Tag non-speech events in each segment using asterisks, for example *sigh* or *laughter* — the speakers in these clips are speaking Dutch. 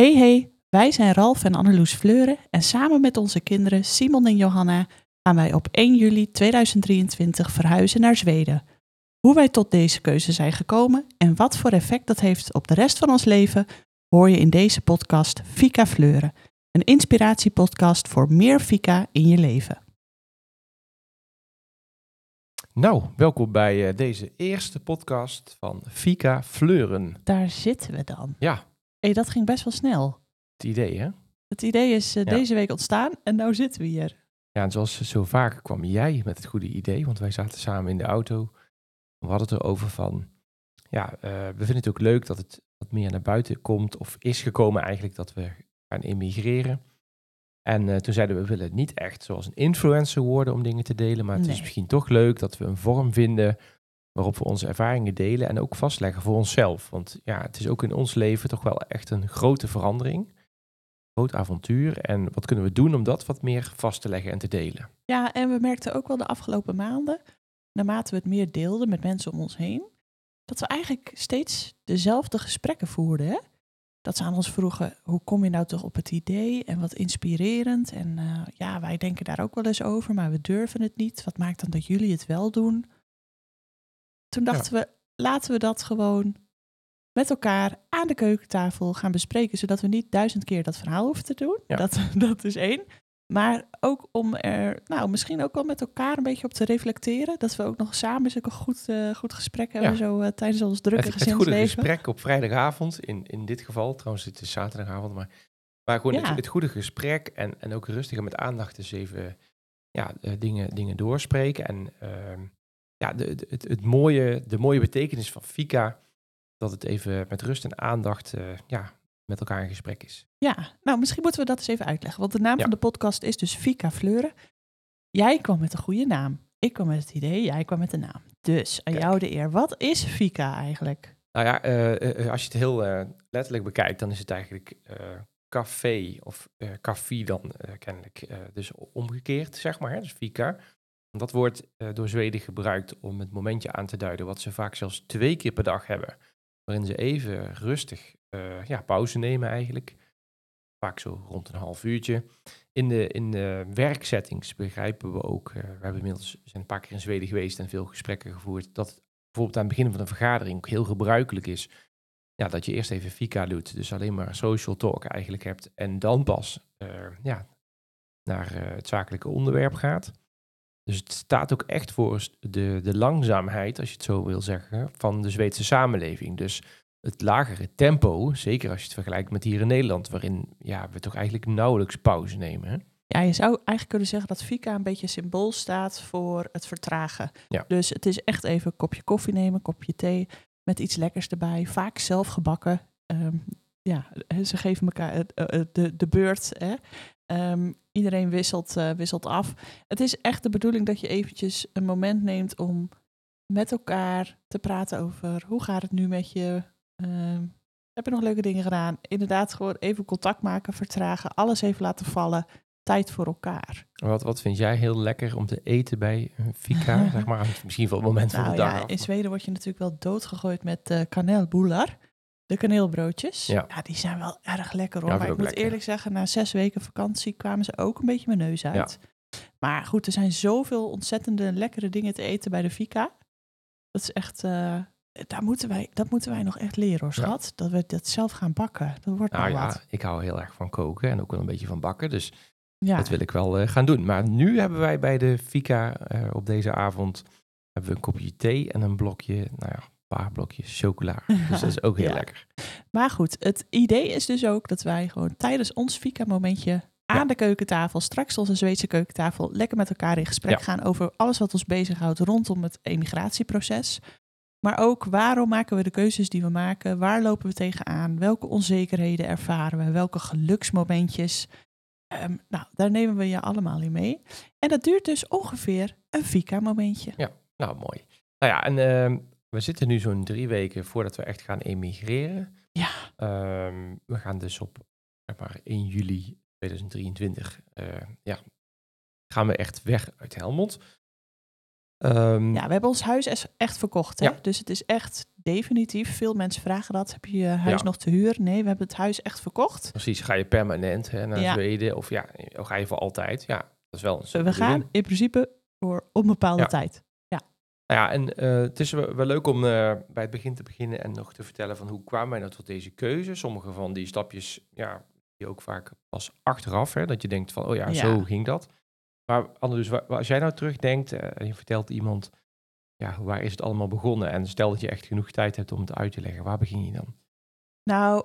Hey hey, wij zijn Ralf en Anneloes Fleuren en samen met onze kinderen Simon en Johanna gaan wij op 1 juli 2023 verhuizen naar Zweden. Hoe wij tot deze keuze zijn gekomen en wat voor effect dat heeft op de rest van ons leven, hoor je in deze podcast Fika Fleuren, een inspiratiepodcast voor meer Fika in je leven. Nou, welkom bij eh, deze eerste podcast van Fika Fleuren. Daar zitten we dan. Ja, hey, dat ging best wel snel. het idee hè? Het idee is eh, Ja. deze week ontstaan en nou zitten we hier. Ja, en zoals zo vaak kwam jij met het goede idee, want wij zaten samen in de auto. We hadden het erover van, ja, eh, we vinden het ook leuk dat het wat meer naar buiten komt, of is gekomen eigenlijk dat we gaan emigreren. En eh, toen zeiden we, we willen niet echt zoals een influencer worden om dingen te delen, maar het is misschien toch leuk dat we een vorm vinden waarop we onze ervaringen delen en ook vastleggen voor onszelf. Want ja, het is ook in ons leven toch wel echt een grote verandering, groot avontuur. En wat kunnen we doen om dat wat meer vast te leggen en te delen? Ja, en we merkten ook wel de afgelopen maanden, naarmate we het meer deelden met mensen om ons heen, dat we eigenlijk steeds dezelfde gesprekken voerden. Hè? Dat ze aan ons vroegen, hoe kom je nou toch op het idee en wat inspirerend. En eh, ja, wij denken daar ook wel eens over, maar we durven het niet. Wat maakt dan dat jullie het wel doen? Toen dachten we, laten we dat gewoon met elkaar aan de keukentafel gaan bespreken, zodat we niet duizend keer dat verhaal hoeven te doen. Ja. Dat, *laughs* dat is één. Maar ook om er, nou, misschien ook wel met elkaar een beetje op te reflecteren. Dat we ook nog samen zulke goed, eh, goed gesprek hebben Ja. zo, eh, tijdens ons drukke Het, het goede gezinsleven. gesprek op vrijdagavond, in, in dit geval, trouwens het is zaterdagavond, maar, maar gewoon Ja. het, het goede gesprek en, en ook rustig en met aandacht eens even ja, eh, dingen, dingen doorspreken. En ehm, ja, de, de, het, het mooie, de mooie betekenis van Fika, dat het even met rust en aandacht eh, ja, met elkaar in gesprek is. Ja, nou misschien moeten we dat eens even uitleggen. Want de naam Ja. van de podcast is dus Fika Fleuren. Jij kwam met een goede naam. Ik kwam met het idee, jij kwam met de naam. Dus aan Kijk. jou de eer. Wat is Fika eigenlijk? Nou ja, eh, eh, als je het heel letterlijk bekijkt, dan is het eigenlijk café of café dan kennelijk. dus omgekeerd, zeg maar. Hè? Dus fika. Dat wordt eh, door Zweden gebruikt om het momentje aan te duiden wat ze vaak zelfs twee keer per dag hebben. Waarin ze even rustig eh, ja, pauze nemen eigenlijk. Vaak zo rond een half uurtje. In de, in de werksettings begrijpen we ook, eh, we hebben inmiddels zijn een paar keer in Zweden geweest en veel gesprekken gevoerd, dat bijvoorbeeld aan het begin van een vergadering ook heel gebruikelijk is ja, dat je eerst even fika doet. Dus alleen maar social talk eigenlijk hebt. En dan pas ja, naar het zakelijke onderwerp gaat. Dus het staat ook echt voor de, de langzaamheid, als je het zo wil zeggen, van de Zweedse samenleving. Dus het lagere tempo, zeker als je het vergelijkt met hier in Nederland, waarin ja, we toch eigenlijk nauwelijks pauze nemen. Hè? Ja, je zou eigenlijk kunnen zeggen dat Fika een beetje symbool staat voor het vertragen. Ja. Dus het is echt even een kopje koffie nemen, kopje thee met iets lekkers erbij. Vaak zelf gebakken. Ehm, ja, ze geven elkaar eh, eh, de, de beurt. Hè? Ehm, iedereen wisselt, eh, wisselt af. Het is echt de bedoeling dat je eventjes een moment neemt om met elkaar te praten over hoe gaat het nu met je. Ehm, heb je nog leuke dingen gedaan? Inderdaad, gewoon even contact maken, vertragen, alles even laten vallen tijd voor elkaar. Wat, wat vind jij heel lekker om te eten bij een fika? *laughs* zeg maar, misschien van het moment van Nou de dag ja, in Zweden word je natuurlijk wel doodgegooid met eh kaneelboelar. De kaneelbroodjes. Ja. die zijn wel erg lekker hoor. Ja, maar ik moet eerlijk zeggen, na zes weken vakantie kwamen ze ook een beetje mijn neus uit. Ja. Maar goed, er zijn zoveel ontzettende lekkere dingen te eten bij de Fika. Dat is echt, eh, daar moeten wij, dat moeten wij nog echt leren hoor, schat. Dat we dat zelf gaan bakken. Dat wordt Nou nou ja, wat. ik hou heel erg van koken en ook wel een beetje van bakken. Dus Ja. dat wil ik wel eh, gaan doen. Maar nu hebben wij bij de Fika eh, op deze avond hebben we een kopje thee en een blokje, nou ja, paar blokjes chocola. Dus dat is ook *laughs* heel Ja. lekker. Maar goed, het idee is dus ook dat wij gewoon tijdens ons Fika-momentje aan Ja. de keukentafel, straks onze Zweedse keukentafel, lekker met elkaar in gesprek Ja. gaan over alles wat ons bezighoudt rondom het emigratieproces. Maar ook waarom maken we de keuzes die we maken? Waar lopen we tegenaan? Welke onzekerheden ervaren we? Welke geluksmomentjes? Ehm, nou, daar nemen we je allemaal in mee. En dat duurt dus ongeveer een Fika-momentje. Nou, mooi. Nou ja, en ehm, we zitten nu zo'n drie weken voordat we echt gaan emigreren. Ja. Ehm, we gaan dus op zeg maar 1 juli 2023, eh, ja, gaan we echt weg uit Helmond. Ehm, Ja, we hebben ons huis echt verkocht. Hè? Ja. Dus het is echt definitief. Veel mensen vragen dat. Heb je je huis Ja. nog te huur? Nee, we hebben het huis echt verkocht. Precies, ga je permanent hè, naar Ja. Zweden of ja, of ga je voor altijd? Ja, dat is wel een we gaan in principe voor onbepaalde Ja. tijd. Nou ja, en eh, het is wel, leuk om eh, bij het begin te beginnen en nog te vertellen van hoe kwamen wij nou tot deze keuze. Sommige van die stapjes, ja, die ook vaak pas achteraf, hè, dat je denkt van, oh ja, Ja. zo ging dat. Maar Anne, dus als jij nou terugdenkt eh, en je vertelt iemand, ja, waar is het allemaal begonnen? En stel dat je echt genoeg tijd hebt om het uit te leggen, waar begin je dan? Nou,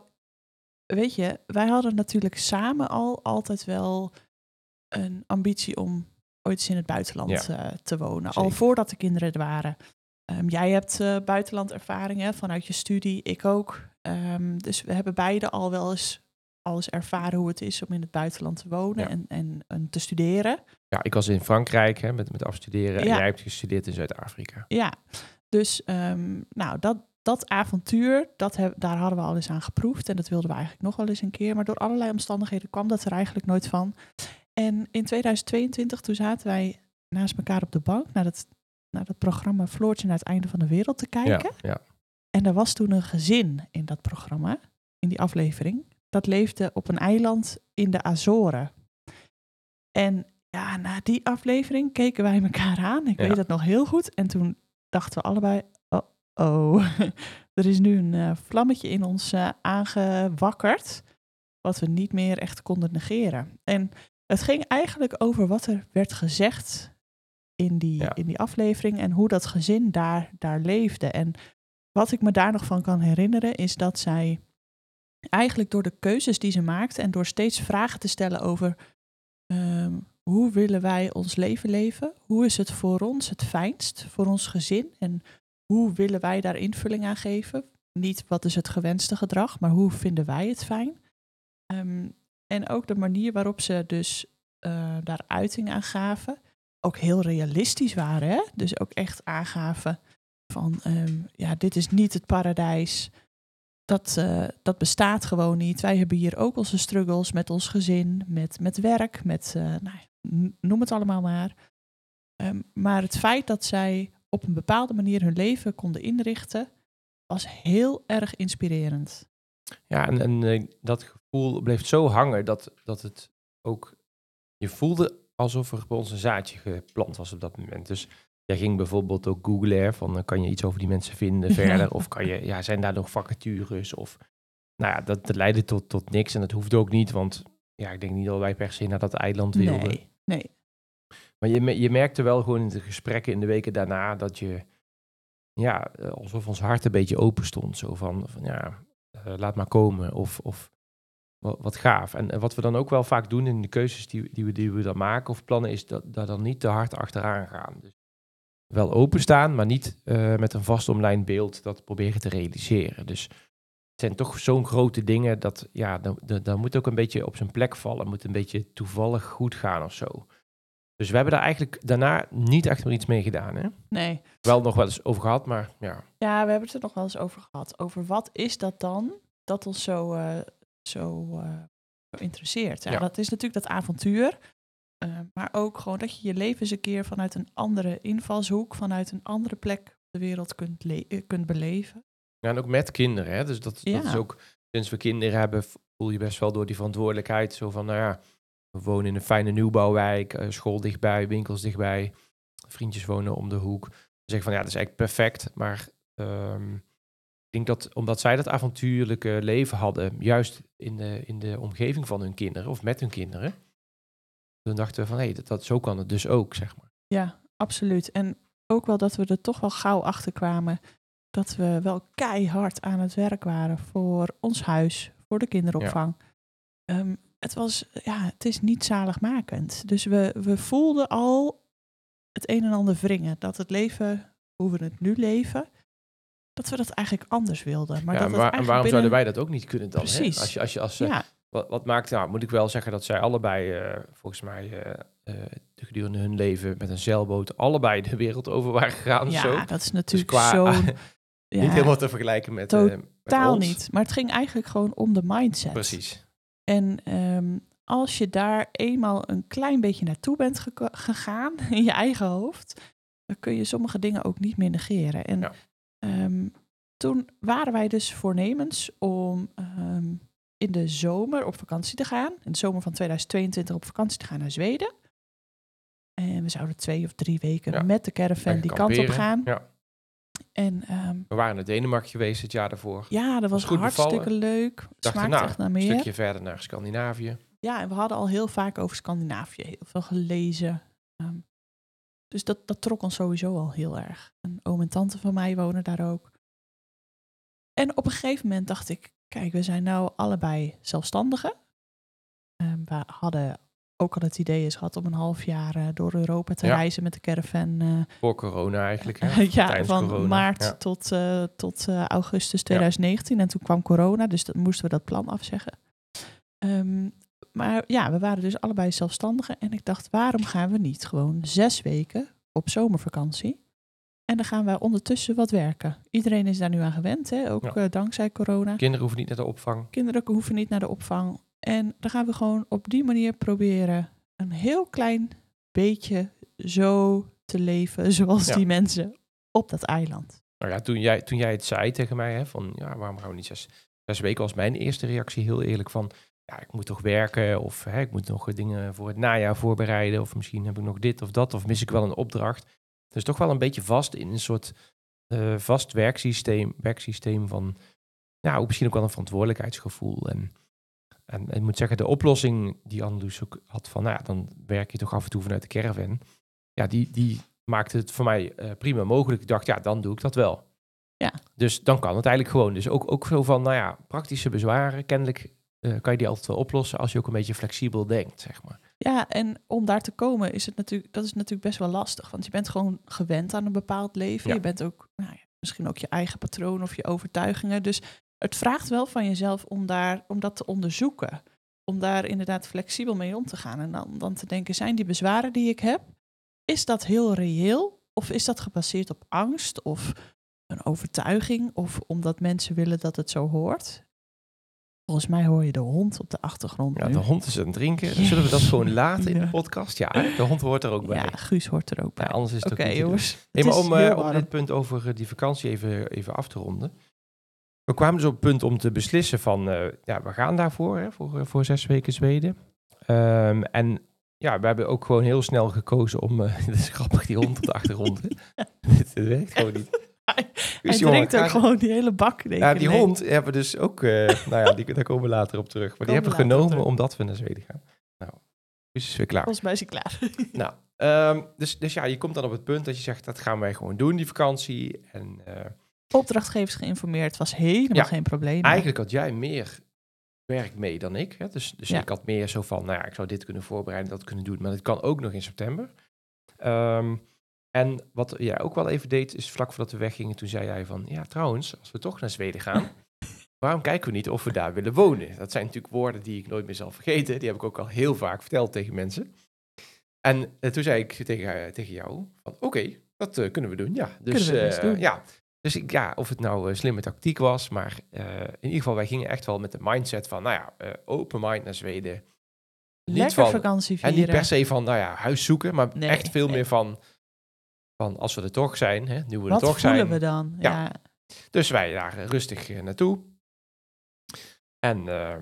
weet je, wij hadden natuurlijk samen al altijd wel een ambitie om ooit eens in het buitenland eh, te wonen. Al voordat de kinderen er waren. Ehm, jij hebt eh buitenlandervaringen vanuit je studie, ik ook. Ehm, dus we hebben beide al wel eens, al eens ervaren hoe het is om in het buitenland te wonen Ja. en, en, en te studeren. Ja, ik was in Frankrijk hè, met, met afstuderen en jij hebt gestudeerd in Zuid-Afrika. Ja, dus ehm, nou, dat, dat avontuur, dat heb, daar hadden we al eens aan geproefd. En dat wilden we eigenlijk nog wel eens een keer. Maar door allerlei omstandigheden kwam dat er eigenlijk nooit van. En in 2022, toen zaten wij naast elkaar op de bank naar het, naar het programma Floortje naar het einde van de wereld te kijken. Ja, ja. En er was toen een gezin in dat programma, in die aflevering. Dat leefde op een eiland in de Azoren. En ja, na die aflevering keken wij elkaar aan. Ik Ja. weet dat nog heel goed. En toen dachten we allebei, oh, oh. *laughs* er is nu een eh, vlammetje in ons eh, aangewakkerd. Wat we niet meer echt konden negeren. En het ging eigenlijk over wat er werd gezegd in die, Ja. in die aflevering. En hoe dat gezin daar, daar leefde. En wat ik me daar nog van kan herinneren is dat zij eigenlijk door de keuzes die ze maakte en door steeds vragen te stellen over ehm, hoe willen wij ons leven leven, hoe is het voor ons het fijnst, voor ons gezin en hoe willen wij daar invulling aan geven. Niet wat is het gewenste gedrag, maar hoe vinden wij het fijn. Ehm, en ook de manier waarop ze dus eh, daar uiting aan gaven, ook heel realistisch waren. Hè? Dus ook echt aangaven van ehm, ja, dit is niet het paradijs. Dat, eh, dat bestaat gewoon niet. Wij hebben hier ook onze struggles met ons gezin, met, met werk, met eh, nou, noem het allemaal maar. Ehm, maar het feit dat zij op een bepaalde manier hun leven konden inrichten, was heel erg inspirerend. Ja, en, en dat gevoel bleef zo hangen dat, dat het ook... Je voelde alsof er bij ons een zaadje geplant was op dat moment. Dus jij ging bijvoorbeeld ook googlen, van eh, kan je iets over die mensen vinden *laughs* Ja. verder? Of kan je, ja, zijn daar nog vacatures? Of, nou ja, dat, dat leidde tot, tot niks en dat hoefde ook niet, want ja, ik denk niet dat wij per se naar dat eiland wilden. Nee, nee. Maar je, je merkte wel gewoon in de gesprekken in de weken daarna dat je, ja, eh, alsof ons hart een beetje open stond. Zo van, van ja, eh, laat maar komen. Of, of wat, wat gaaf. En, wat we dan ook wel vaak doen in de keuzes die, die, we, die we dan maken of plannen, is dat daar dan niet te hard achteraan gaan. Dus wel openstaan, maar niet eh, met een vast omlijnd beeld dat proberen te realiseren. Dus het zijn toch zo'n grote dingen dat, ja, dan, dan, dan moet ook een beetje op zijn plek vallen. Moet een beetje toevallig goed gaan of zo. Dus we hebben daar eigenlijk daarna niet echt meer iets mee gedaan. Hè? nee. Wel nog wel eens over gehad, maar ja. Ja, we hebben het er nog wel eens over gehad. Over wat is dat dan dat ons zo, eh, zo, zo interesseert. Ja, Ja. Dat is natuurlijk dat avontuur. eh, maar ook gewoon dat je je leven eens een keer vanuit een andere invalshoek, vanuit een andere plek op de wereld kunt, le- eh, kunt beleven. ja. En ook met kinderen. Hè? Dus dat, dat Ja. is ook, sinds we kinderen hebben, voel je best wel door die verantwoordelijkheid. Zo van, nou ja, we wonen in een fijne nieuwbouwwijk, school dichtbij, winkels dichtbij. Vriendjes wonen om de hoek. Zeg van, ja, dat is eigenlijk perfect. Maar ehm, ik denk dat, omdat zij dat avontuurlijke leven hadden, juist in de, in de omgeving van hun kinderen, of met hun kinderen. Toen dachten we van, hé, dat, dat, zo kan het dus ook, zeg maar. Ja, absoluut. En ook wel dat we er toch wel gauw achter kwamen dat we wel keihard aan het werk waren voor ons huis, voor de kinderopvang. Ehm, het was, ja, het is niet zaligmakend. Dus we, we voelden al het een en ander wringen. Dat het leven, hoe we het nu leven, dat we dat eigenlijk anders wilden. Maar ja, dat en, waar- waarom binnen- zouden wij dat ook niet kunnen dan? hè? Precies. Als je, als je, als, eh, wat, wat maakt, nou moet ik wel zeggen dat zij allebei, eh, volgens mij, eh, gedurende hun leven met een zeilboot, allebei de wereld over waren gegaan. ja zo. dat is Dus natuurlijk qua, *laughs* ja, niet helemaal te vergelijken met, met totaal niet. Maar het ging eigenlijk gewoon om de mindset. Precies. En ehm, als je daar eenmaal een klein beetje naartoe bent gegaan in je eigen hoofd, dan kun je sommige dingen ook niet meer negeren. En Ja. Ehm, toen waren wij dus voornemens om ehm, in de zomer op vakantie te gaan. In de zomer van 2022 op vakantie te gaan naar Zweden. En we zouden twee of drie weken Ja. met de caravan die kant op gaan. Ja. En ehm, We waren naar Denemarken geweest het jaar daarvoor. ja, dat was hartstikke bevallen. leuk. Dacht smaakte erna, echt naar Een meer. stukje verder naar Scandinavië. Ja, en we hadden al heel vaak over Scandinavië heel veel gelezen. Dus dat, dat trok ons sowieso al heel erg. En oom en tante van mij wonen daar ook. En op een gegeven moment dacht ik, kijk, we zijn nou allebei zelfstandigen. Ehm, we hadden ook al het idee eens gehad om een half jaar eh, door Europa te Ja. reizen met de caravan. eh, Voor corona eigenlijk. Hè? *laughs* ja, van corona. maart Ja. tot, eh, tot augustus 2019. En toen kwam corona, dus dan moesten we dat plan afzeggen. Ehm, maar ja, we waren dus allebei zelfstandigen. En ik dacht, waarom gaan we niet gewoon zes weken op zomervakantie? En dan gaan we ondertussen wat werken. Iedereen is daar nu aan gewend, hè? ook Ja. eh, dankzij corona. Kinderen hoeven niet naar de opvang. Kinderen hoeven niet naar de opvang. En dan gaan we gewoon op die manier proberen een heel klein beetje zo te leven *laughs* zoals Ja. die mensen op dat eiland. Nou ja, toen jij, toen jij het zei tegen mij, hè, van ja, waarom gaan we niet zes, zes weken, was mijn eerste reactie heel eerlijk van, ja, ik moet toch werken of hè, ik moet nog dingen voor het najaar voorbereiden of misschien heb ik nog dit of dat of mis ik wel een opdracht. Dus toch wel een beetje vast in een soort eh, vast werksysteem, werksysteem van, ja, misschien ook wel een verantwoordelijkheidsgevoel. En, en ik moet zeggen, de oplossing die Anne ook had van, nou ja, dan werk je toch af en toe vanuit de caravan. Ja, die, die maakte het voor mij eh, prima mogelijk. Ik dacht, ja, dan doe ik dat wel. Ja. Dus dan kan het eigenlijk gewoon. Dus ook, ook zo van, nou ja, praktische bezwaren, kennelijk eh, kan je die altijd wel oplossen als je ook een beetje flexibel denkt, zeg maar. Ja, en om daar te komen is het natuurlijk, dat is natuurlijk best wel lastig. Want je bent gewoon gewend aan een bepaald leven. Ja. Je bent ook nou ja, misschien ook je eigen patroon of je overtuigingen. Dus het vraagt wel van jezelf om, daar, om dat te onderzoeken. Om daar inderdaad flexibel mee om te gaan. En dan, dan te denken, zijn die bezwaren die ik heb, is dat heel reëel? Of is dat gebaseerd op angst of een overtuiging? Of omdat mensen willen dat het zo hoort? Volgens mij hoor je de hond op de achtergrond Ja, nu. de hond is aan het drinken. Dan zullen we dat gewoon laten in de podcast? Ja, de hond hoort er ook bij. Ja, Guus hoort er ook bij. Ja, anders is het Oké, ook niet jongens. Hey, Het maar om, heel om dit punt over eh, die vakantie even, even af te ronden. We kwamen dus op het punt om te beslissen van, eh, ja, we gaan daarvoor, hè, voor, voor zes weken Zweden. Ehm, en ja, we hebben ook gewoon heel snel gekozen om, *laughs* dat is grappig, die hond op de achtergrond. Dit *laughs* *laughs* dit werkt gewoon niet. Hij Dus jongen, drinkt ook gewoon die hele bak. denk Ja, die hond hebben we dus ook, eh, *laughs* nou ja, die, daar komen we later op terug. Maar die hebben we genomen omdat we naar Zweden gaan. Nou, dus is weer klaar. Volgens mij is hij klaar. *laughs* Nou, ehm, dus, dus ja, je komt dan op het punt dat je zegt, dat gaan wij gewoon doen, die vakantie. En eh, Opdrachtgevers geïnformeerd, was helemaal Ja, geen probleem. eigenlijk had jij meer werk mee dan ik. Hè? Dus, dus Ja. ik had meer zo van, nou ja, ik zou dit kunnen voorbereiden, dat kunnen doen. Maar dat kan ook nog in september. Ehm, en wat jij ook wel even deed, is vlak voordat we weggingen, toen zei jij van, ja trouwens, als we toch naar Zweden gaan, *laughs* waarom kijken we niet of we daar willen wonen? Dat zijn natuurlijk woorden die ik nooit meer zal vergeten. Die heb ik ook al heel vaak verteld tegen mensen. En eh, toen zei ik tegen, eh, tegen jou van, oké, dat eh, kunnen we doen, ja. Dus, Kunnen we best doen. ja. Dus ik, ja, of het nou slimme tactiek was, maar in ieder geval, wij gingen echt wel met de mindset van, nou ja, open mind naar Zweden. Lekker van- vakantie En vieren. niet per se van, nou ja, huis zoeken, maar Nee, echt veel nee. meer van, van, als we er toch zijn, hè, nu we er Wat toch voelen zijn. we dan? Ja. Ja. Dus wij daar rustig eh, naartoe. En eh,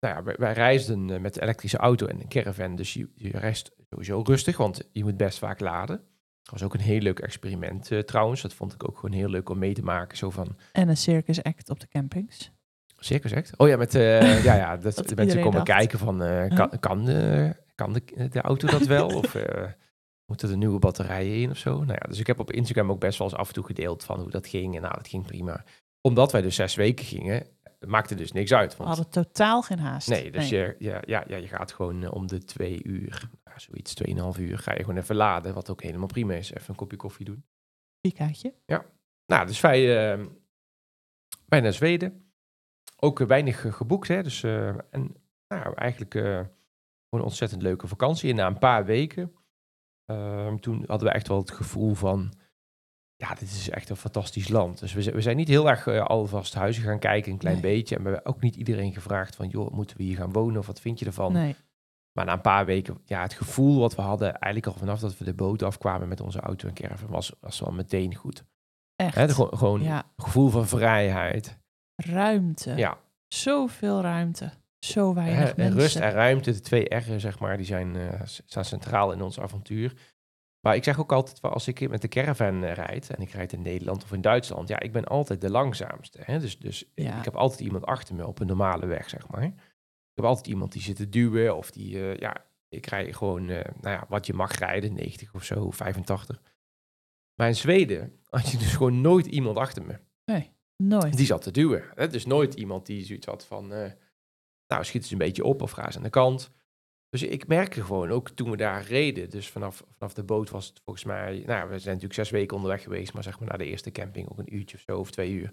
nou ja, wij, wij reisden eh, met de elektrische auto en een caravan, dus je, je reist sowieso rustig, want je moet best vaak laden. Dat was ook een heel leuk experiment trouwens. Dat vond ik ook gewoon heel leuk om mee te maken. Zo van, En een circus act op de campings. Circus Act? Oh ja, met, eh, *laughs* ja, ja, dat, Dat mensen komen dacht. kijken van, kan, kan, eh, kan de, de auto dat wel? of moeten er nieuwe batterijen in of zo? Nou ja, dus ik heb op Instagram ook best wel eens af en toe gedeeld van hoe dat ging. En nou, dat ging prima. Omdat wij dus zes weken gingen, maakte dus niks uit. We Want, hadden totaal geen haast. nee, dus Je, ja, ja, ja, je gaat gewoon eh, om de twee uur, nou, zoiets, tweeënhalf uur, ga je gewoon even laden. Wat ook helemaal prima is. Even een kopje koffie doen. Pikaatje. Nou, dus wij, wij naar Zweden. Ook eh, weinig eh, geboekt, hè. Dus, en nou, eigenlijk gewoon een ontzettend leuke vakantie. En na een paar weken, ehm, toen hadden we echt wel het gevoel van... Ja, dit is echt een fantastisch land. Dus we, zijn- we zijn niet heel erg eh, alvast huizen gaan kijken, een klein Nee. beetje. En we hebben ook niet iedereen gevraagd van... joh, moeten we hier gaan wonen of wat vind je ervan? Nee. Maar na een paar weken, ja, het gevoel wat we hadden, eigenlijk al vanaf dat we de boot afkwamen met onze auto en caravan, was, was wel meteen goed. Echt. Hè, gewoon gewoon ja, gevoel van vrijheid. ruimte. Ja, Zoveel ruimte. Zo weinig hè, mensen. rust en ruimte, de twee R'en, zeg maar, die zijn, staan centraal in ons avontuur. Maar ik zeg ook altijd, als ik met de caravan eh, rijd, en ik rijd in Nederland of in Duitsland, ja, ik ben altijd de langzaamste. Hè? Dus, dus Ja. ik heb altijd iemand achter me op een normale weg, zeg maar. Ik heb altijd iemand die zit te duwen, of die, eh, ja, ik rij gewoon, nou ja, wat je mag rijden, 90 of zo, 85. Maar in Zweden *laughs* had je dus gewoon nooit iemand achter me. Nooit. Die zat te duwen. Hè? Dus nooit iemand die zoiets had van, nou, schiet eens een beetje op of ga eens aan de kant. Dus ik merkte gewoon, ook toen we daar reden, dus vanaf, vanaf de boot was het volgens mij, nou, we zijn natuurlijk zes weken onderweg geweest, maar zeg maar naar de eerste camping ook een uurtje of zo, of twee uur.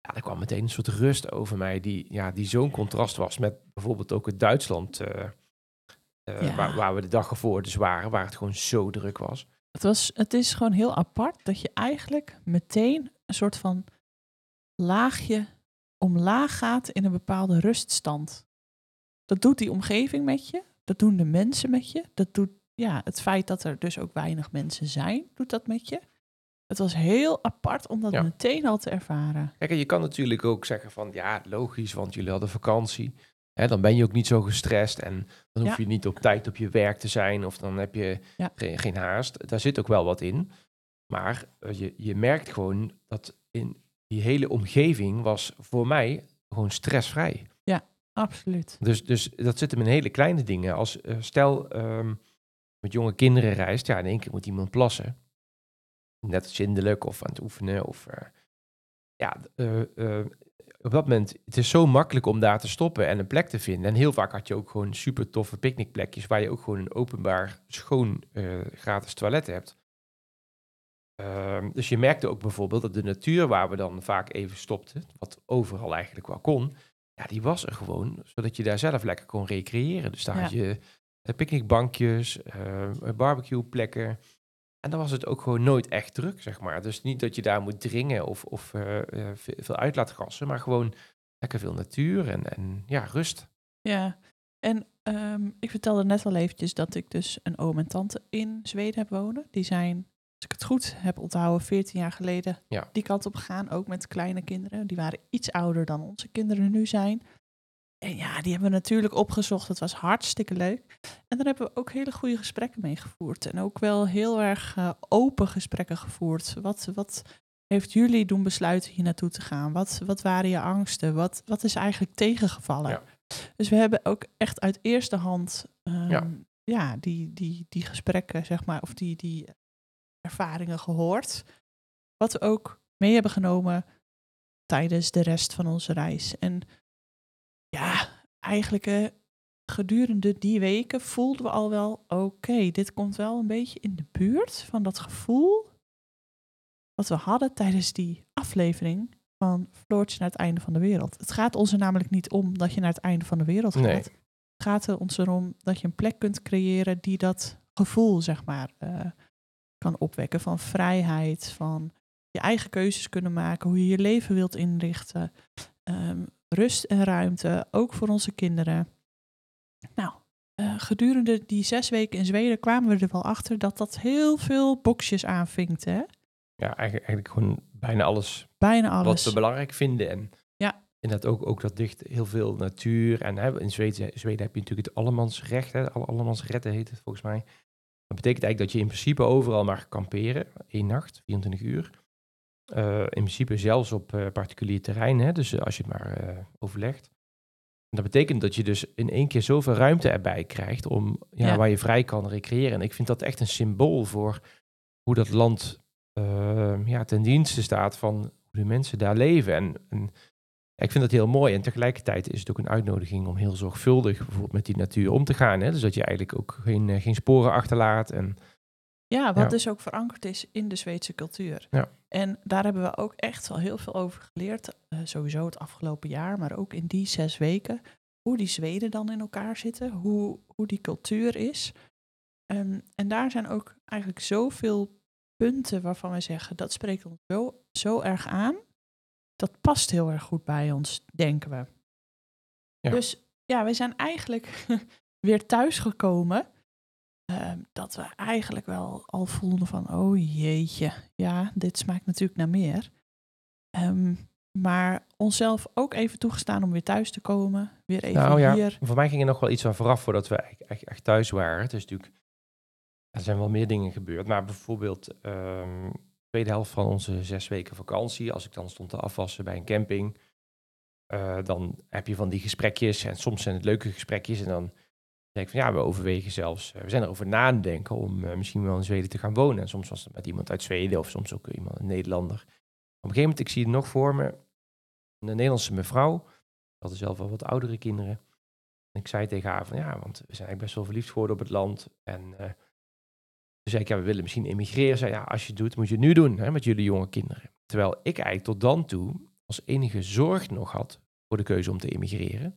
Ja, er kwam meteen een soort rust over mij, die, ja, die zo'n contrast was met bijvoorbeeld ook het Duitsland, Ja. waar, waar we de dag ervoor dus waren, waar het gewoon zo druk was. Het, was, het is gewoon heel apart dat je eigenlijk meteen een soort van laagje omlaag gaat in een bepaalde ruststand. Dat doet die omgeving met je, dat doen de mensen met je, dat doet ja, het feit dat er dus ook weinig mensen zijn, doet dat met je. Het was heel apart om dat Ja. meteen al te ervaren. Kijk, en je kan natuurlijk ook zeggen van, ja, logisch, want jullie hadden vakantie. Hè, dan ben je ook niet zo gestrest en dan hoef Ja. je niet op tijd op je werk te zijn of dan heb je Ja. geen, geen haast. Daar zit ook wel wat in. Maar eh, je, je merkt gewoon dat in die hele omgeving was voor mij gewoon stressvrij. Absoluut. Dus, dus dat zit hem in hele kleine dingen. Als eh, stel ehm, met jonge kinderen reist, ja, in één keer moet iemand plassen. Net zindelijk of aan het oefenen. Of, eh, ja, eh, op dat moment, het is zo makkelijk om daar te stoppen en een plek te vinden. En heel vaak had je ook gewoon super toffe picknickplekjes waar je ook gewoon een openbaar schoon gratis toilet hebt. Ehm, dus je merkte ook bijvoorbeeld dat de natuur waar we dan vaak even stopten, wat overal eigenlijk wel kon, ja, die was er gewoon, zodat je daar zelf lekker kon recreëren. Dus daar Ja. had je eh, picknickbankjes, eh, barbecueplekken. En dan was het ook gewoon nooit echt druk, zeg maar. Dus niet dat je daar moet dringen of, of ve- veel uitlaatgassen, maar gewoon lekker veel natuur en, en ja, rust. Ja, en ehm, ik vertelde net al eventjes dat ik dus een oom en tante in Zweden heb wonen. Die zijn, ik het goed heb onthouden, 14 jaar geleden Ja. die kant op gegaan. Ook met kleine kinderen. Die waren iets ouder dan onze kinderen nu zijn. En ja, die hebben we natuurlijk opgezocht. Het was hartstikke leuk. En daar hebben we ook hele goede gesprekken mee gevoerd. En ook wel heel erg eh, open gesprekken gevoerd. Wat, wat heeft jullie doen besluiten hier naartoe te gaan? Wat, wat waren je angsten? Wat, wat is eigenlijk tegengevallen? Ja. Dus we hebben ook echt uit eerste hand ehm, Ja. ja. die, die, die gesprekken, zeg maar, of die, die ervaringen gehoord. Wat we ook mee hebben genomen tijdens de rest van onze reis. En ja, eigenlijk eh, gedurende die weken voelden we al wel, oké, dit komt wel een beetje in de buurt van dat gevoel wat we hadden tijdens die aflevering van Floortje naar het einde van de wereld. Het gaat ons er namelijk niet om dat je naar het einde van de wereld gaat. Nee. Het gaat er ons erom dat je een plek kunt creëren die dat gevoel, zeg maar, eh, kan opwekken van vrijheid, van je eigen keuzes kunnen maken, hoe je je leven wilt inrichten, Ehm, rust en ruimte, ook voor onze kinderen. Nou, eh, gedurende die zes weken in Zweden kwamen we er wel achter dat dat heel veel boxjes aanvinkte. Hè? Ja, eigenlijk, eigenlijk gewoon bijna alles Bijna wat alles. we belangrijk vinden. En Ja. inderdaad ook, ook dat dicht heel veel natuur. En hè, in Zweden, Zweden heb je natuurlijk het allemansrecht. Hè, alle, allemansretten heet het volgens mij. Dat betekent eigenlijk dat je in principe overal mag kamperen. één nacht, 24 uur. Eh, in principe zelfs op eh, particulier terrein. Hè, dus eh, als je het maar overlegt. En dat betekent dat je dus in één keer zoveel ruimte erbij krijgt om ja, Ja. waar je vrij kan recreëren. En ik vind dat echt een symbool voor hoe dat land ja, ten dienste staat van hoe de mensen daar leven. En, en ja, ik vind dat heel mooi. En tegelijkertijd is het ook een uitnodiging om heel zorgvuldig bijvoorbeeld met die natuur om te gaan. Hè? Dus dat je eigenlijk ook geen, eh, geen sporen achterlaat. En Ja, wat Ja. dus ook verankerd is in de Zweedse cultuur. Ja. En daar hebben we ook echt wel heel veel over geleerd. eh, sowieso het afgelopen jaar, maar ook in die zes weken. Hoe die Zweden dan in elkaar zitten, hoe, hoe die cultuur is. Ehm, en daar zijn ook eigenlijk zoveel punten waarvan wij zeggen, dat spreekt ons zo, zo erg aan. Dat past heel erg goed bij ons, denken we. Ja. Dus ja, wij zijn eigenlijk *laughs* weer thuisgekomen. ehm, dat we eigenlijk wel al voelden van, oh jeetje, ja, dit smaakt natuurlijk naar meer. Ehm, maar onszelf ook even toegestaan om weer thuis te komen. Weer even Nou ja, hier. voor mij ging er nog wel iets van vooraf voordat we echt, echt, echt thuis waren. Het is natuurlijk, er zijn wel meer dingen gebeurd. Maar bijvoorbeeld, ehm, tweede helft van onze zes weken vakantie, als ik dan stond te afwassen bij een camping, eh, dan heb je van die gesprekjes. En soms zijn het leuke gesprekjes. En dan denk ik van ja, we overwegen zelfs, eh, we zijn erover na te om eh, misschien wel in Zweden te gaan wonen. En soms was het met iemand uit Zweden of soms ook iemand, een Nederlander. Op een gegeven moment, ik zie het nog voor me, een Nederlandse mevrouw. Ze hadden zelf al wat oudere kinderen. En ik zei tegen haar van ja, want we zijn eigenlijk best wel verliefd geworden op het land. En toen zei ik, ja, we willen misschien emigreren. Zei ja, als je het doet, moet je het nu doen hè, met jullie jonge kinderen. Terwijl ik eigenlijk tot dan toe als enige zorg nog had voor de keuze om te emigreren.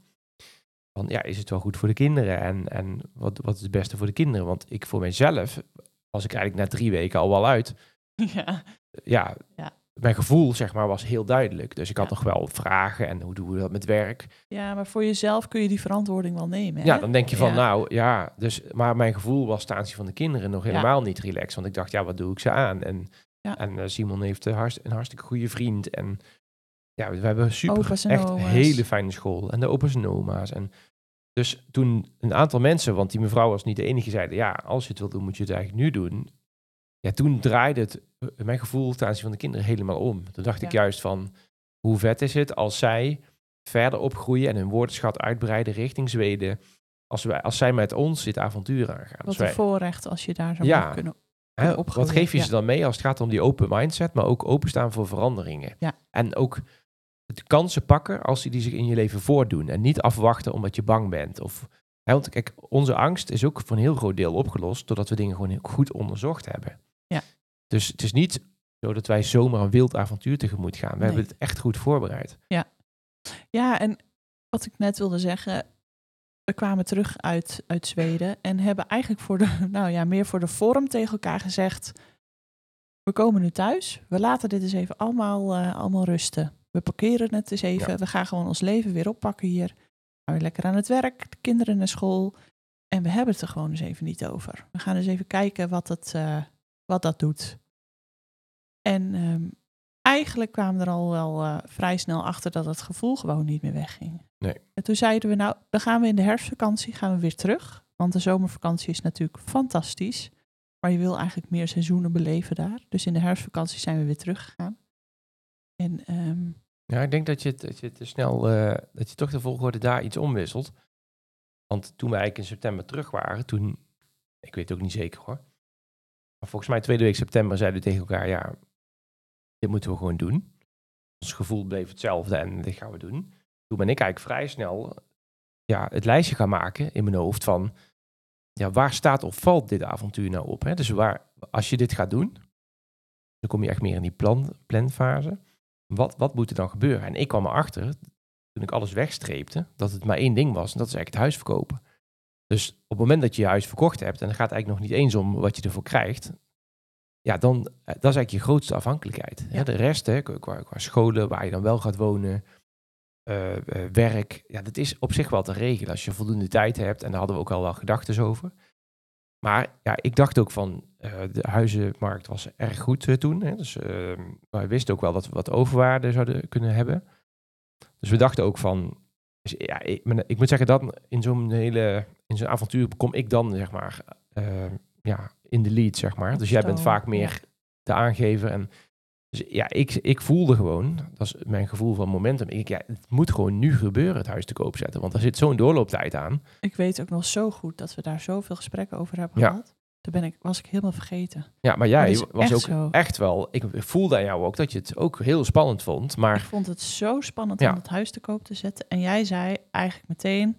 Van ja, is het wel goed voor de kinderen? En, en wat, wat is het beste voor de kinderen? Want ik voor mijzelf was ik eigenlijk na drie weken al wel uit. *laughs* Ja, Ja, Ja. Mijn gevoel zeg maar was heel duidelijk. Dus ik had Ja. nog wel vragen en hoe doen we dat met werk? ja, maar voor jezelf kun je die verantwoording wel nemen. Hè? Ja, dan denk je van, Ja. nou ja, dus, maar mijn gevoel was ten aanzien van de kinderen nog helemaal niet relaxed. Want ik dacht, ja, wat doe ik ze aan? En, Ja. en eh, Simon heeft een, hartst- een hartstikke goede vriend. En ja, we hebben super, echt oma's. hele fijne school. En de opa's en oma's. En dus toen een aantal mensen, want die mevrouw was niet de enige, zeiden, ja, als je het wil doen, moet je het eigenlijk nu doen. Ja, toen draaide het, eh, mijn gevoel ten aanzien van de kinderen helemaal om. Toen dacht ik juist van, hoe vet is het als zij verder opgroeien en hun woordenschat uitbreiden richting Zweden. Als, wij, als zij met ons dit avontuur aangaan. Wat Als een wij, voorrecht als je daar zou Ja. mee kunnen. hè, wat geef je ja. ze dan mee als het gaat om die open mindset, maar ook openstaan voor veranderingen? Ja. En ook de kansen pakken als die, die zich in je leven voordoen. En niet afwachten omdat je bang bent. Of, hè, want kijk, onze angst is ook voor een heel groot deel opgelost doordat we dingen gewoon heel goed onderzocht hebben. Ja. Dus het is niet zo dat wij zomaar een wild avontuur tegemoet gaan. We Nee. hebben het echt goed voorbereid. Ja, en wat ik net wilde zeggen. We kwamen terug uit, uit Zweden en hebben eigenlijk voor de, *laughs* nou ja, meer voor de vorm tegen elkaar gezegd. We komen nu thuis. We laten dit eens even allemaal, eh, allemaal rusten. We parkeren het eens even. Ja. We gaan gewoon ons leven weer oppakken hier. We gaan weer lekker aan het werk. De kinderen naar school. En we hebben het er gewoon eens even niet over. We gaan eens even kijken wat, het, eh, wat dat doet. En ehm, eigenlijk kwamen we er al wel eh, vrij snel achter dat het gevoel gewoon niet meer wegging. Nee. En toen zeiden we, nou, dan gaan we in de herfstvakantie gaan we weer terug. Want de zomervakantie is natuurlijk fantastisch. Maar je wil eigenlijk meer seizoenen beleven daar. Dus in de herfstvakantie zijn we weer teruggegaan. En ehm, Ja, ik denk dat je, het- dat je te snel, eh, dat je toch de volgorde daar iets omwisselt. Want toen we eigenlijk in september terug waren, toen, ik weet het ook niet zeker hoor. Maar volgens mij tweede week september zeiden we tegen elkaar, ja, dit moeten we gewoon doen. Ons gevoel bleef hetzelfde en dit gaan we doen. Toen ben ik eigenlijk vrij snel ja, het lijstje gaan maken in mijn hoofd van, ja, waar staat of valt dit avontuur nou op? Hè? Dus waar, als je dit gaat doen, dan kom je echt meer in die plan, planfase wat, wat moet er dan gebeuren? En ik kwam erachter, toen ik alles wegstreepte, dat het maar één ding was. En dat is eigenlijk het huis verkopen. Dus op het moment dat je je huis verkocht hebt, en het gaat eigenlijk nog niet eens om wat je ervoor krijgt, ja, dan eh, dat is eigenlijk je grootste afhankelijkheid. Ja. Hè? De rest, hè, qua, qua scholen, waar je dan wel gaat wonen, eh, eh, werk, ja, dat is op zich wel te regelen als je voldoende tijd hebt. En daar hadden we ook al wel gedachten over. Maar ja, ik dacht ook van, de huizenmarkt was erg goed toen. Hè? Dus eh, wij wisten ook wel dat we wat overwaarde zouden kunnen hebben. Dus we dachten ook van, dus ja, ik, maar ik moet zeggen dat in zo'n hele, in zo'n avontuur kom ik dan zeg maar, ja, in de lead zeg maar. Dus jij bent vaak meer de aangever en dus ja, ik, ik voelde gewoon, dat is mijn gevoel van momentum. Ik, ja, het moet gewoon nu gebeuren, het huis te koop zetten. Want er zit zo'n doorlooptijd aan. ik weet ook nog zo goed dat we daar zoveel gesprekken over hebben Ja. gehad. Daar ben ik, was ik helemaal vergeten. Ja, maar jij was echt ook zo. echt wel. Ik voelde aan jou ook dat je het ook heel spannend vond. Ik Maar vond het zo spannend Ja. om het huis te koop te zetten. En jij zei eigenlijk meteen,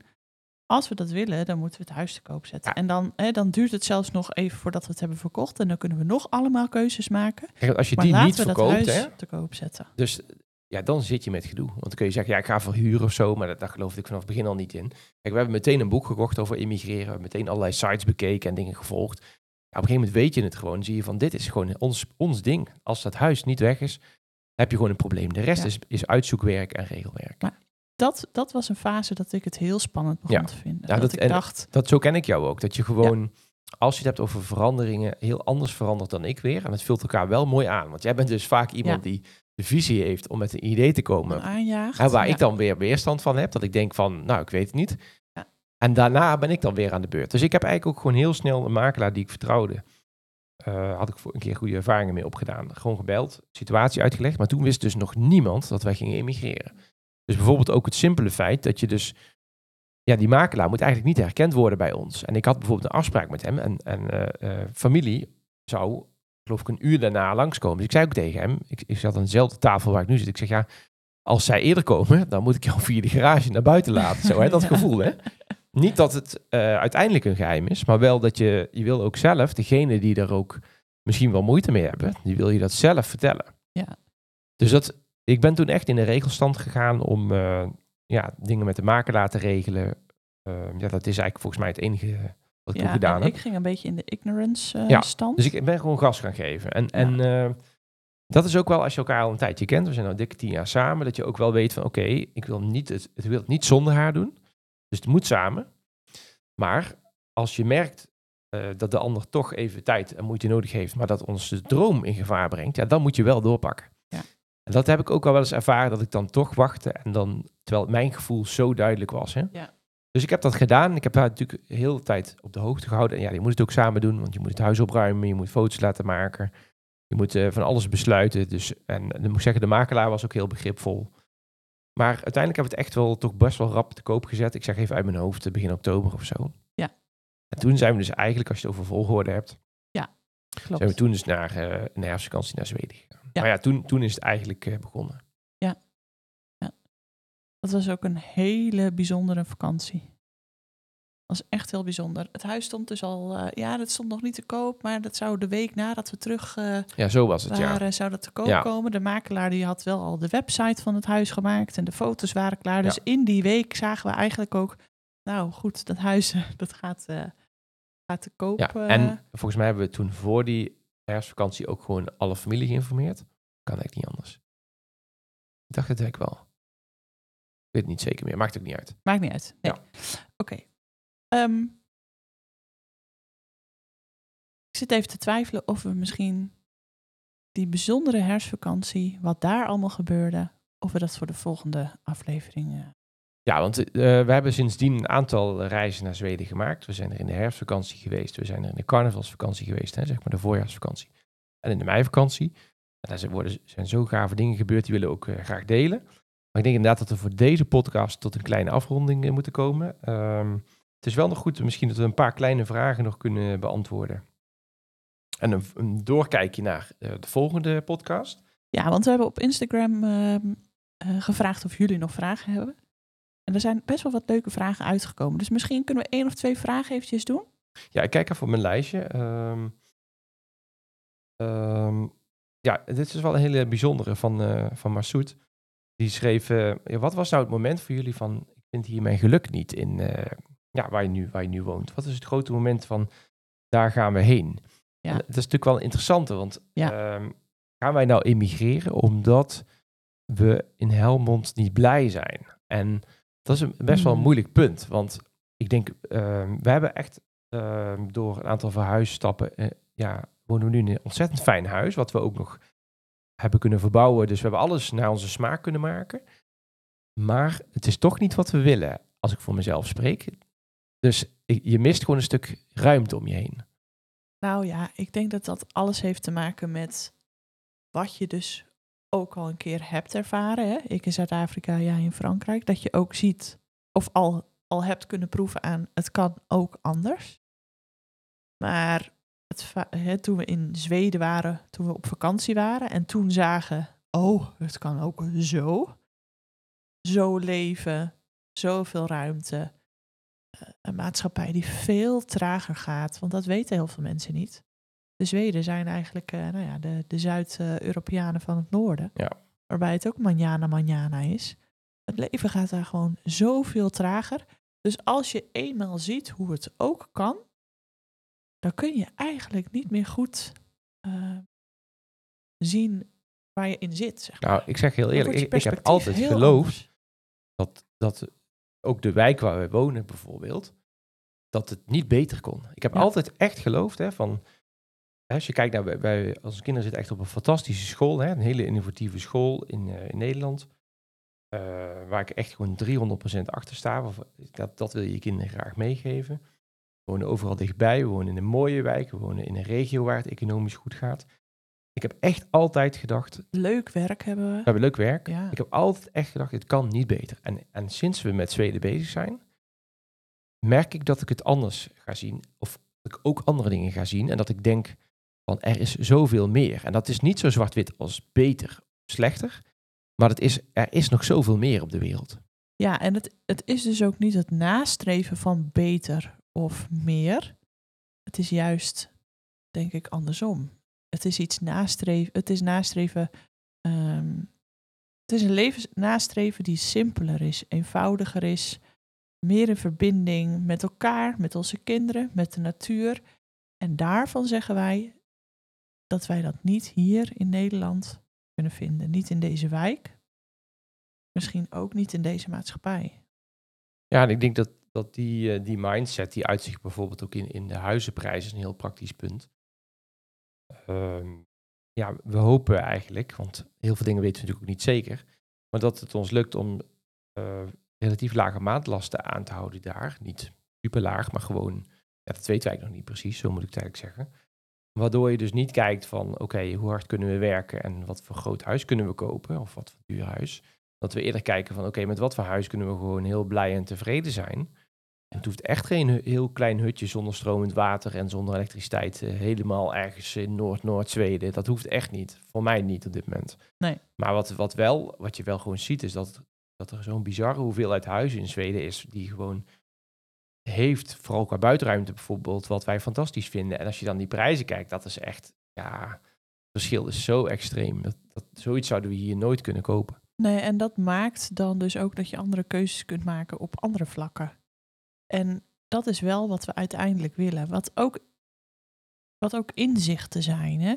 als we dat willen, dan moeten we het huis te koop zetten. Ja. En dan, hè, dan duurt het zelfs nog even voordat we het hebben verkocht. En dan kunnen we nog allemaal keuzes maken. kijk, als je maar die niet verkoopt, huis hè, te koop zetten. dus ja, dan zit je met gedoe. Want dan kun je zeggen, ja, ik ga verhuren of zo. Maar dat, daar geloofde ik vanaf het begin al niet in. Kijk, we hebben meteen een boek gekocht over immigreren. We hebben meteen allerlei sites bekeken en dingen gevolgd. Ja, op een gegeven moment weet je het gewoon. Dan zie je van, dit is gewoon ons, ons ding. Als dat huis niet weg is, heb je gewoon een probleem. De rest Ja. is, is uitzoekwerk en regelwerk. Maar dat, dat was een fase dat ik het heel spannend begon Ja. te vinden. Ja, dat, dat- ik en- dacht, Dat, zo ken ik jou ook. Dat je gewoon, als je het hebt over veranderingen, heel anders verandert dan ik weer. En het vult elkaar wel mooi aan. Want jij bent dus vaak iemand die de visie heeft om met een idee te komen. aanjaagt. En waar ik dan weer weerstand van heb. Dat ik denk van, nou, ik weet het niet. Ja. En daarna ben ik dan weer aan de beurt. Dus ik heb eigenlijk ook gewoon heel snel een makelaar die ik vertrouwde. eh, had ik voor een keer goede ervaringen mee opgedaan. Gewoon gebeld, situatie uitgelegd. Maar toen wist dus nog niemand dat wij gingen emigreren. Dus bijvoorbeeld ook het simpele feit dat je dus... Ja, die makelaar moet eigenlijk niet herkend worden bij ons. En ik had bijvoorbeeld een afspraak met hem. En, en eh, eh, familie zou, geloof ik, een uur daarna langskomen. Dus ik zei ook tegen hem, ik, ik zat aan dezelfde tafel waar ik nu zit. Ik zeg, ja, als zij eerder komen, dan moet ik jou via de garage naar buiten laten. Zo, hè, dat gevoel, hè. *laughs* Niet dat het eh, uiteindelijk een geheim is, maar wel dat je, je wil ook zelf, degene die er ook misschien wel moeite mee hebben, die wil je dat zelf vertellen. Ja. Dus dat, ik ben toen echt in de regelstand gegaan om eh, ja, dingen met de makelaar te regelen. Eh, ja, dat is eigenlijk volgens mij het enige wat ik ja, gedaan heb. ik ging een beetje in de ignorance eh, Ja, stand. Dus ik ben gewoon gas gaan geven. En, en eh, dat is ook wel als je elkaar al een tijdje kent. We zijn al dikke tien jaar samen. Dat je ook wel weet van oké, ik wil niet het, het wil het niet zonder haar doen. Dus het moet samen. Maar als je merkt dat de ander toch even tijd en moeite nodig heeft, maar dat ons de droom in gevaar brengt, ja, dan moet je wel doorpakken. Ja. En dat heb ik ook al wel eens ervaren, dat ik dan toch wachtte en dan, terwijl mijn gevoel zo duidelijk was. Hè? Ja. Dus ik heb dat gedaan. Ik heb haar natuurlijk de hele tijd op de hoogte gehouden. En ja, je moet het ook samen doen, want je moet het huis opruimen, je moet foto's laten maken. Je moet eh, van alles besluiten. Dus, en dan moet ik zeggen, de makelaar was ook heel begripvol. Maar uiteindelijk hebben we het echt wel toch best wel rap te koop gezet. Ik zeg even uit mijn hoofd, begin oktober of zo. Ja. En toen zijn we dus eigenlijk, als je het over volgorde hebt, Klopt. zijn we toen dus naar eh, een herfstvakantie naar Zweden gegaan. Ja. Maar ja, toen, toen is het eigenlijk eh, begonnen. Dat was ook een hele bijzondere vakantie. Dat was echt heel bijzonder. Het huis stond dus al, eh, ja, dat stond nog niet te koop, maar dat zou de week nadat we terug eh, Ja, zo was het, ja. waren, zou dat te koop Ja. komen. De makelaar die had wel al de website van het huis gemaakt en de foto's waren klaar. Dus Ja. in die week zagen we eigenlijk ook, nou goed, dat huis *laughs* dat gaat, gaat te koop. Ja, en volgens mij hebben we toen voor die herfstvakantie ook gewoon alle familie geïnformeerd. Kan eigenlijk niet anders. Ik dacht het eigenlijk wel. Ik weet het niet zeker meer, maakt ook niet uit. Maakt niet uit. Nee. Ja. Oké. Ehm, ik zit even te twijfelen of we misschien die bijzondere herfstvakantie, wat daar allemaal gebeurde, of we dat voor de volgende aflevering. Ja, want eh, we hebben sindsdien een aantal reizen naar Zweden gemaakt. We zijn er in de herfstvakantie geweest. We zijn er in de carnavalsvakantie geweest, hè, zeg maar de voorjaarsvakantie. En in de meivakantie. En daar zijn, worden, zijn zo gave dingen gebeurd, die willen we ook eh, graag delen. Maar ik denk inderdaad dat we voor deze podcast tot een kleine afronding eh, moeten komen. Ehm, het is wel nog goed, misschien dat we een paar kleine vragen nog kunnen beantwoorden. En een, een doorkijkje naar de volgende podcast. Ja, want we hebben op Instagram ehm, eh, gevraagd of jullie nog vragen hebben. En er zijn best wel wat leuke vragen uitgekomen. Dus misschien kunnen we één of twee vragen eventjes doen. Ja, ik kijk even op mijn lijstje. Ehm, ehm, ja, dit is wel een hele bijzondere van, eh van Massoud. Die schreef, eh, ja, wat was nou het moment voor jullie van, ik vind hier mijn geluk niet in, eh, ja, waar, je nu, waar je nu woont. Wat is het grote moment van, daar gaan we heen? Ja. En dat is natuurlijk wel een interessante, want Ja. ehm, gaan wij nou emigreren omdat we in Helmond niet blij zijn? En dat is een, best wel een Hmm. moeilijk punt, want ik denk, ehm, we hebben echt ehm, door een aantal verhuisstappen, eh, ja, wonen we nu in een ontzettend fijn huis, wat we ook nog hebben kunnen verbouwen. Dus we hebben alles naar onze smaak kunnen maken. Maar het is toch niet wat we willen, als ik voor mezelf spreek. Dus je mist gewoon een stuk ruimte om je heen. Nou ja, ik denk dat dat alles heeft te maken met wat je dus ook al een keer hebt ervaren. Hè? Ik in Zuid-Afrika, jij in Frankrijk. Dat je ook ziet of al, al hebt kunnen proeven aan het kan ook anders. Maar het, hè, toen we in Zweden waren, toen we op vakantie waren en toen zagen, oh, het kan ook zo. Zo leven, zoveel ruimte. Eh, Een maatschappij die veel trager gaat, want dat weten heel veel mensen niet. De Zweden zijn eigenlijk eh, nou ja, de, de Zuid-Europeanen van het noorden. Ja. Waarbij het ook manjana manjana is. Het leven gaat daar gewoon zoveel trager. Dus als je eenmaal ziet hoe het ook kan, dan kun je eigenlijk niet meer goed eh, zien waar je in zit. Zeg maar. Nou, ik zeg heel eerlijk, ik, ik heb altijd geloofd dat, dat ook de wijk waar we wonen bijvoorbeeld, dat het niet beter kon. Ik heb Ja. altijd echt geloofd hè, van, als je kijkt naar, wij, als kinderen zitten echt op een fantastische school, hè, een hele innovatieve school in, eh, in Nederland, eh, waar ik echt gewoon 300% achter sta. Dat, dat wil je je kinderen graag meegeven. We wonen overal dichtbij, we wonen in een mooie wijk, we wonen in een regio waar het economisch goed gaat. Ik heb echt altijd gedacht, we Leuk werk hebben we. hebben leuk werk, Ja. ik heb altijd echt gedacht, het kan niet beter. En, en sinds we met Zweden bezig zijn, merk ik dat ik het anders ga zien. Of dat ik ook andere dingen ga zien. En dat ik denk, van er is zoveel meer. En dat is niet zo zwart-wit als beter, slechter. Maar het is, er is nog zoveel meer op de wereld. Ja, en het, het is dus ook niet het nastreven van beter of meer. Het is juist, denk ik, andersom. Het is iets nastreven. Het is nastreven. ehm, het is een leven nastreven die simpeler is, eenvoudiger is, meer in verbinding met elkaar, met onze kinderen, met de natuur. En daarvan zeggen wij dat wij dat niet hier in Nederland kunnen vinden. Niet in deze wijk. Misschien ook niet in deze maatschappij. Ja, en ik denk dat, dat die, eh, die mindset, die uitzicht bijvoorbeeld ook in, in de huizenprijzen, is een heel praktisch punt. Ehm, ja, we hopen eigenlijk, want heel veel dingen weten we natuurlijk ook niet zeker, maar dat het ons lukt om eh, relatief lage maandlasten aan te houden daar. Niet super laag, maar gewoon, dat weten wij nog niet precies, zo moet ik eigenlijk zeggen. Waardoor je dus niet kijkt van, oké, hoe hard kunnen we werken en wat voor groot huis kunnen we kopen of wat voor duur huis. Dat we eerder kijken van, oké, met wat voor huis kunnen we gewoon heel blij en tevreden zijn. En het hoeft echt geen heel klein hutje zonder stromend water en zonder elektriciteit eh, helemaal ergens in Noord-Noord-Zweden. Dat hoeft echt niet. Voor mij niet op dit moment. Nee. Maar wat, wat, wel, wat je wel gewoon ziet is dat, dat er zo'n bizarre hoeveelheid huizen in Zweden is die gewoon heeft, vooral qua buitenruimte bijvoorbeeld, wat wij fantastisch vinden. En als je dan die prijzen kijkt, dat is echt, ja, het verschil is zo extreem. Dat, dat, zoiets zouden we hier nooit kunnen kopen. Nee, en dat maakt dan dus ook dat je andere keuzes kunt maken op andere vlakken. En dat is wel wat we uiteindelijk willen. Wat ook, wat ook inzichten zijn. Hè?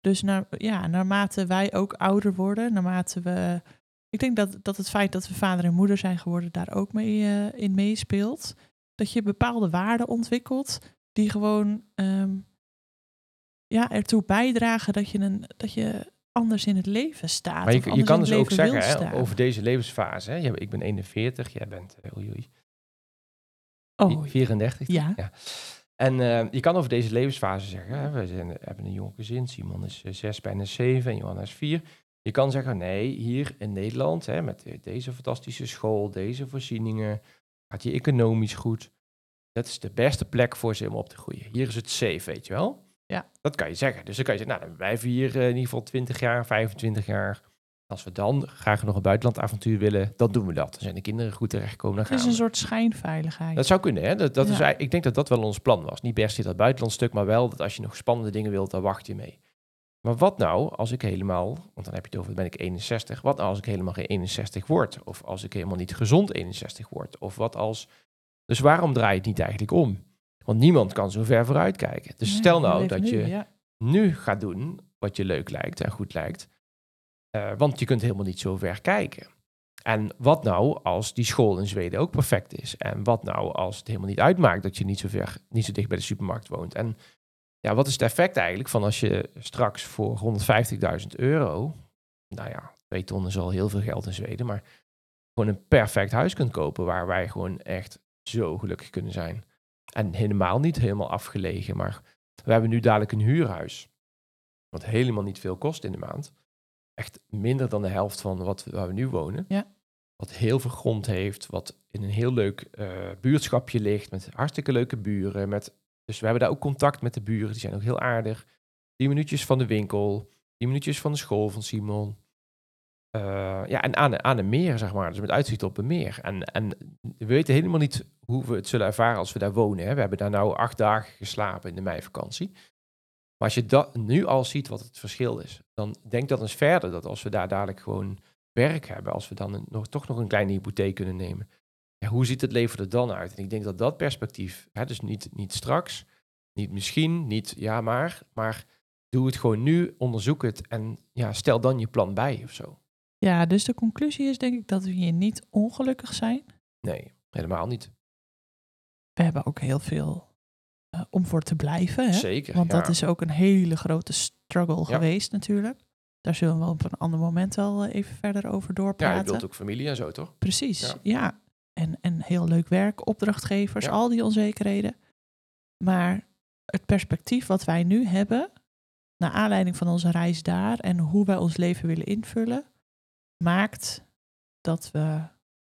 Dus naar, ja, naarmate wij ook ouder worden, naarmate we. Ik denk dat, dat het feit dat we vader en moeder zijn geworden daar ook mee eh, in meespeelt. Dat je bepaalde waarden ontwikkelt die gewoon ehm, ja, ertoe bijdragen dat je, een, dat je anders in het leven staat. Maar je, je kan dus ook zeggen hè, over deze levensfase. Hè, ik ben 41, jij bent eh, oei, oei, Oh, 34. ja. En eh, je kan over deze levensfase zeggen, hè, we zijn, hebben een jong gezin, Simon is eh, zes, bijna zeven en Johanna is vier. Je kan zeggen, nee, hier in Nederland, hè, met de- deze fantastische school, deze voorzieningen, gaat je economisch goed. Dat is de beste plek voor ze om op te groeien. Hier is het safe, weet je wel? Ja. Dat kan je zeggen. Dus dan kan je zeggen, nou, dan blijven we hier eh, in ieder geval 20 jaar, 25 jaar. Als we dan graag nog een buitenlandavontuur willen, dan doen we dat. Dan zijn de kinderen goed terechtgekomen, dan Het gaan is we. een soort schijnveiligheid. Dat zou kunnen, hè? Dat, dat is, Ja. ik denk dat dat wel ons plan was. Niet per se dat buitenlandstuk, maar wel dat als je nog spannende dingen wilt, dan wacht je mee. Maar wat nou als ik helemaal, want dan heb je het over, ben ik 61. Wat nou als ik helemaal geen 61 word? Of als ik helemaal niet gezond 61 word? Of wat als... Dus waarom draai je het niet eigenlijk om? Want niemand kan zo ver vooruit kijken. Dus Nee, stel nou dat nu, je ja. nu gaat doen wat je leuk lijkt en goed lijkt. Eh, want je kunt helemaal niet zo ver kijken. En wat nou als die school in Zweden ook perfect is? En wat nou als het helemaal niet uitmaakt dat je niet zo, ver, niet zo dicht bij de supermarkt woont? En ja, wat is het effect eigenlijk van als je straks voor 150.000 euro, nou ja, twee ton is al heel veel geld in Zweden, maar gewoon een perfect huis kunt kopen waar wij gewoon echt zo gelukkig kunnen zijn. En helemaal niet helemaal afgelegen, maar we hebben nu dadelijk een huurhuis. Wat helemaal niet veel kost in de maand. Echt minder dan de helft van wat, waar we nu wonen. Ja. Wat heel veel grond heeft. Wat in een heel leuk eh, buurtschapje ligt. Met hartstikke leuke buren. Met, dus we hebben daar ook contact met de buren. Die zijn ook heel aardig. 10 minuutjes van de winkel. 10 minuutjes van de school van Simon. Eh, ja, en aan, aan een meer, zeg maar. Dus met uitzicht op een meer. En, en we weten helemaal niet hoe we het zullen ervaren als we daar wonen. Hè. We hebben daar nou acht dagen geslapen in de meivakantie. Maar als je dat nu al ziet wat het verschil is, dan denk dat eens verder dat als we daar dadelijk gewoon werk hebben, als we dan nog, toch nog een kleine hypotheek kunnen nemen. Ja, hoe ziet het leven er dan uit? En ik denk dat dat perspectief, hè, dus niet, niet straks, niet misschien, niet ja maar, maar doe het gewoon nu, onderzoek het en ja, stel dan je plan bij of zo. Ja, dus de conclusie is denk ik dat we hier niet ongelukkig zijn. Nee, helemaal niet. We hebben ook heel veel eh, om voor te blijven. Hè? Zeker. Want ja. dat is ook een hele grote struggle Ja. geweest natuurlijk. Daar zullen we op een ander moment wel eh, even verder over Ja, doorpraten. je wilt ook familie en zo, toch? Precies, Ja. ja. En, en heel leuk werk, opdrachtgevers, Ja. al die onzekerheden. Maar het perspectief wat wij nu hebben, naar aanleiding van onze reis daar en hoe wij ons leven willen invullen, maakt dat we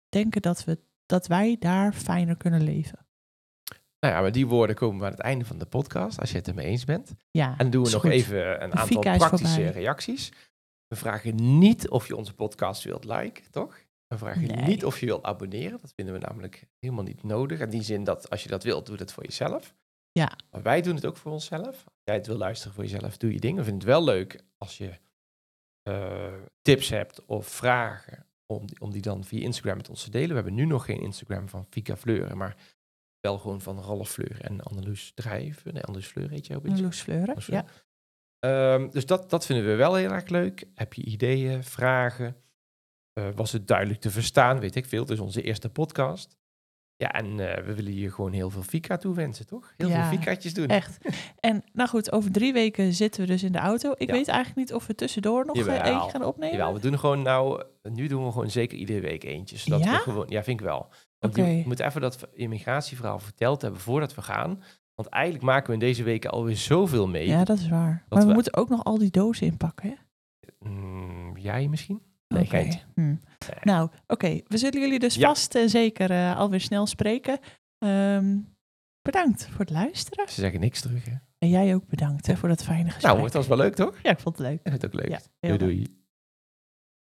denken dat, we, dat wij daar fijner kunnen leven. Nou ja, met die woorden komen we aan het einde van de podcast, als je het ermee eens bent. Ja, En doen we nog goed. even een De aantal praktische voorbij. reacties. We vragen niet of je onze podcast wilt liken, toch? We vragen Nee. niet of je wilt abonneren. Dat vinden we namelijk helemaal niet nodig. In die zin dat als je dat wilt, doe dat voor jezelf. Ja. Maar wij doen het ook voor onszelf. Als jij het wil luisteren voor jezelf, doe je ding. We vinden het wel leuk als je eh, tips hebt of vragen, om die, om die dan via Instagram met ons te delen. We hebben nu nog geen Instagram van Fika Fleuren, maar wel gewoon van Ralf Fleur en Anneloes Drijven. Nee, Anneloes Fleur heet je op Instagram. Loes Fleuren. Ja. Ehm, dus dat, dat vinden we wel heel erg leuk. Heb je ideeën, vragen? Eh, was het duidelijk te verstaan? Weet ik veel. Het is onze eerste podcast. Ja, en eh, we willen je gewoon heel veel Fika toewensen, toch? Heel Ja, veel Fikaatjes doen. Echt. En nou goed, over drie weken zitten we dus in de auto. Ik Ja. weet eigenlijk niet of we tussendoor nog eh, Jawel. eentje gaan opnemen. Jawel, we doen gewoon nou, nu doen we gewoon zeker iedere week eentje. Zodat Ja? we gewoon, ja, vind ik wel. Want Oké. je moet even dat immigratieverhaal verteld hebben voordat we gaan. Want eigenlijk maken we in deze weken alweer zoveel mee. Ja, dat is waar. maar we, we- moeten ook nog al die dozen inpakken, hè? Mm, jij misschien? Nee, Oké. geintje. Hm. Nou, oké. We zullen jullie dus Ja. vast en zeker eh, alweer snel spreken. Ehm, bedankt voor het luisteren. Ze zeggen niks terug, hè? En jij ook bedankt hè, voor dat fijne gesprek. Nou, het was wel leuk, toch? Ja, ik vond het leuk. Ik vind het ook leuk. Ja, doei, leuk. doei.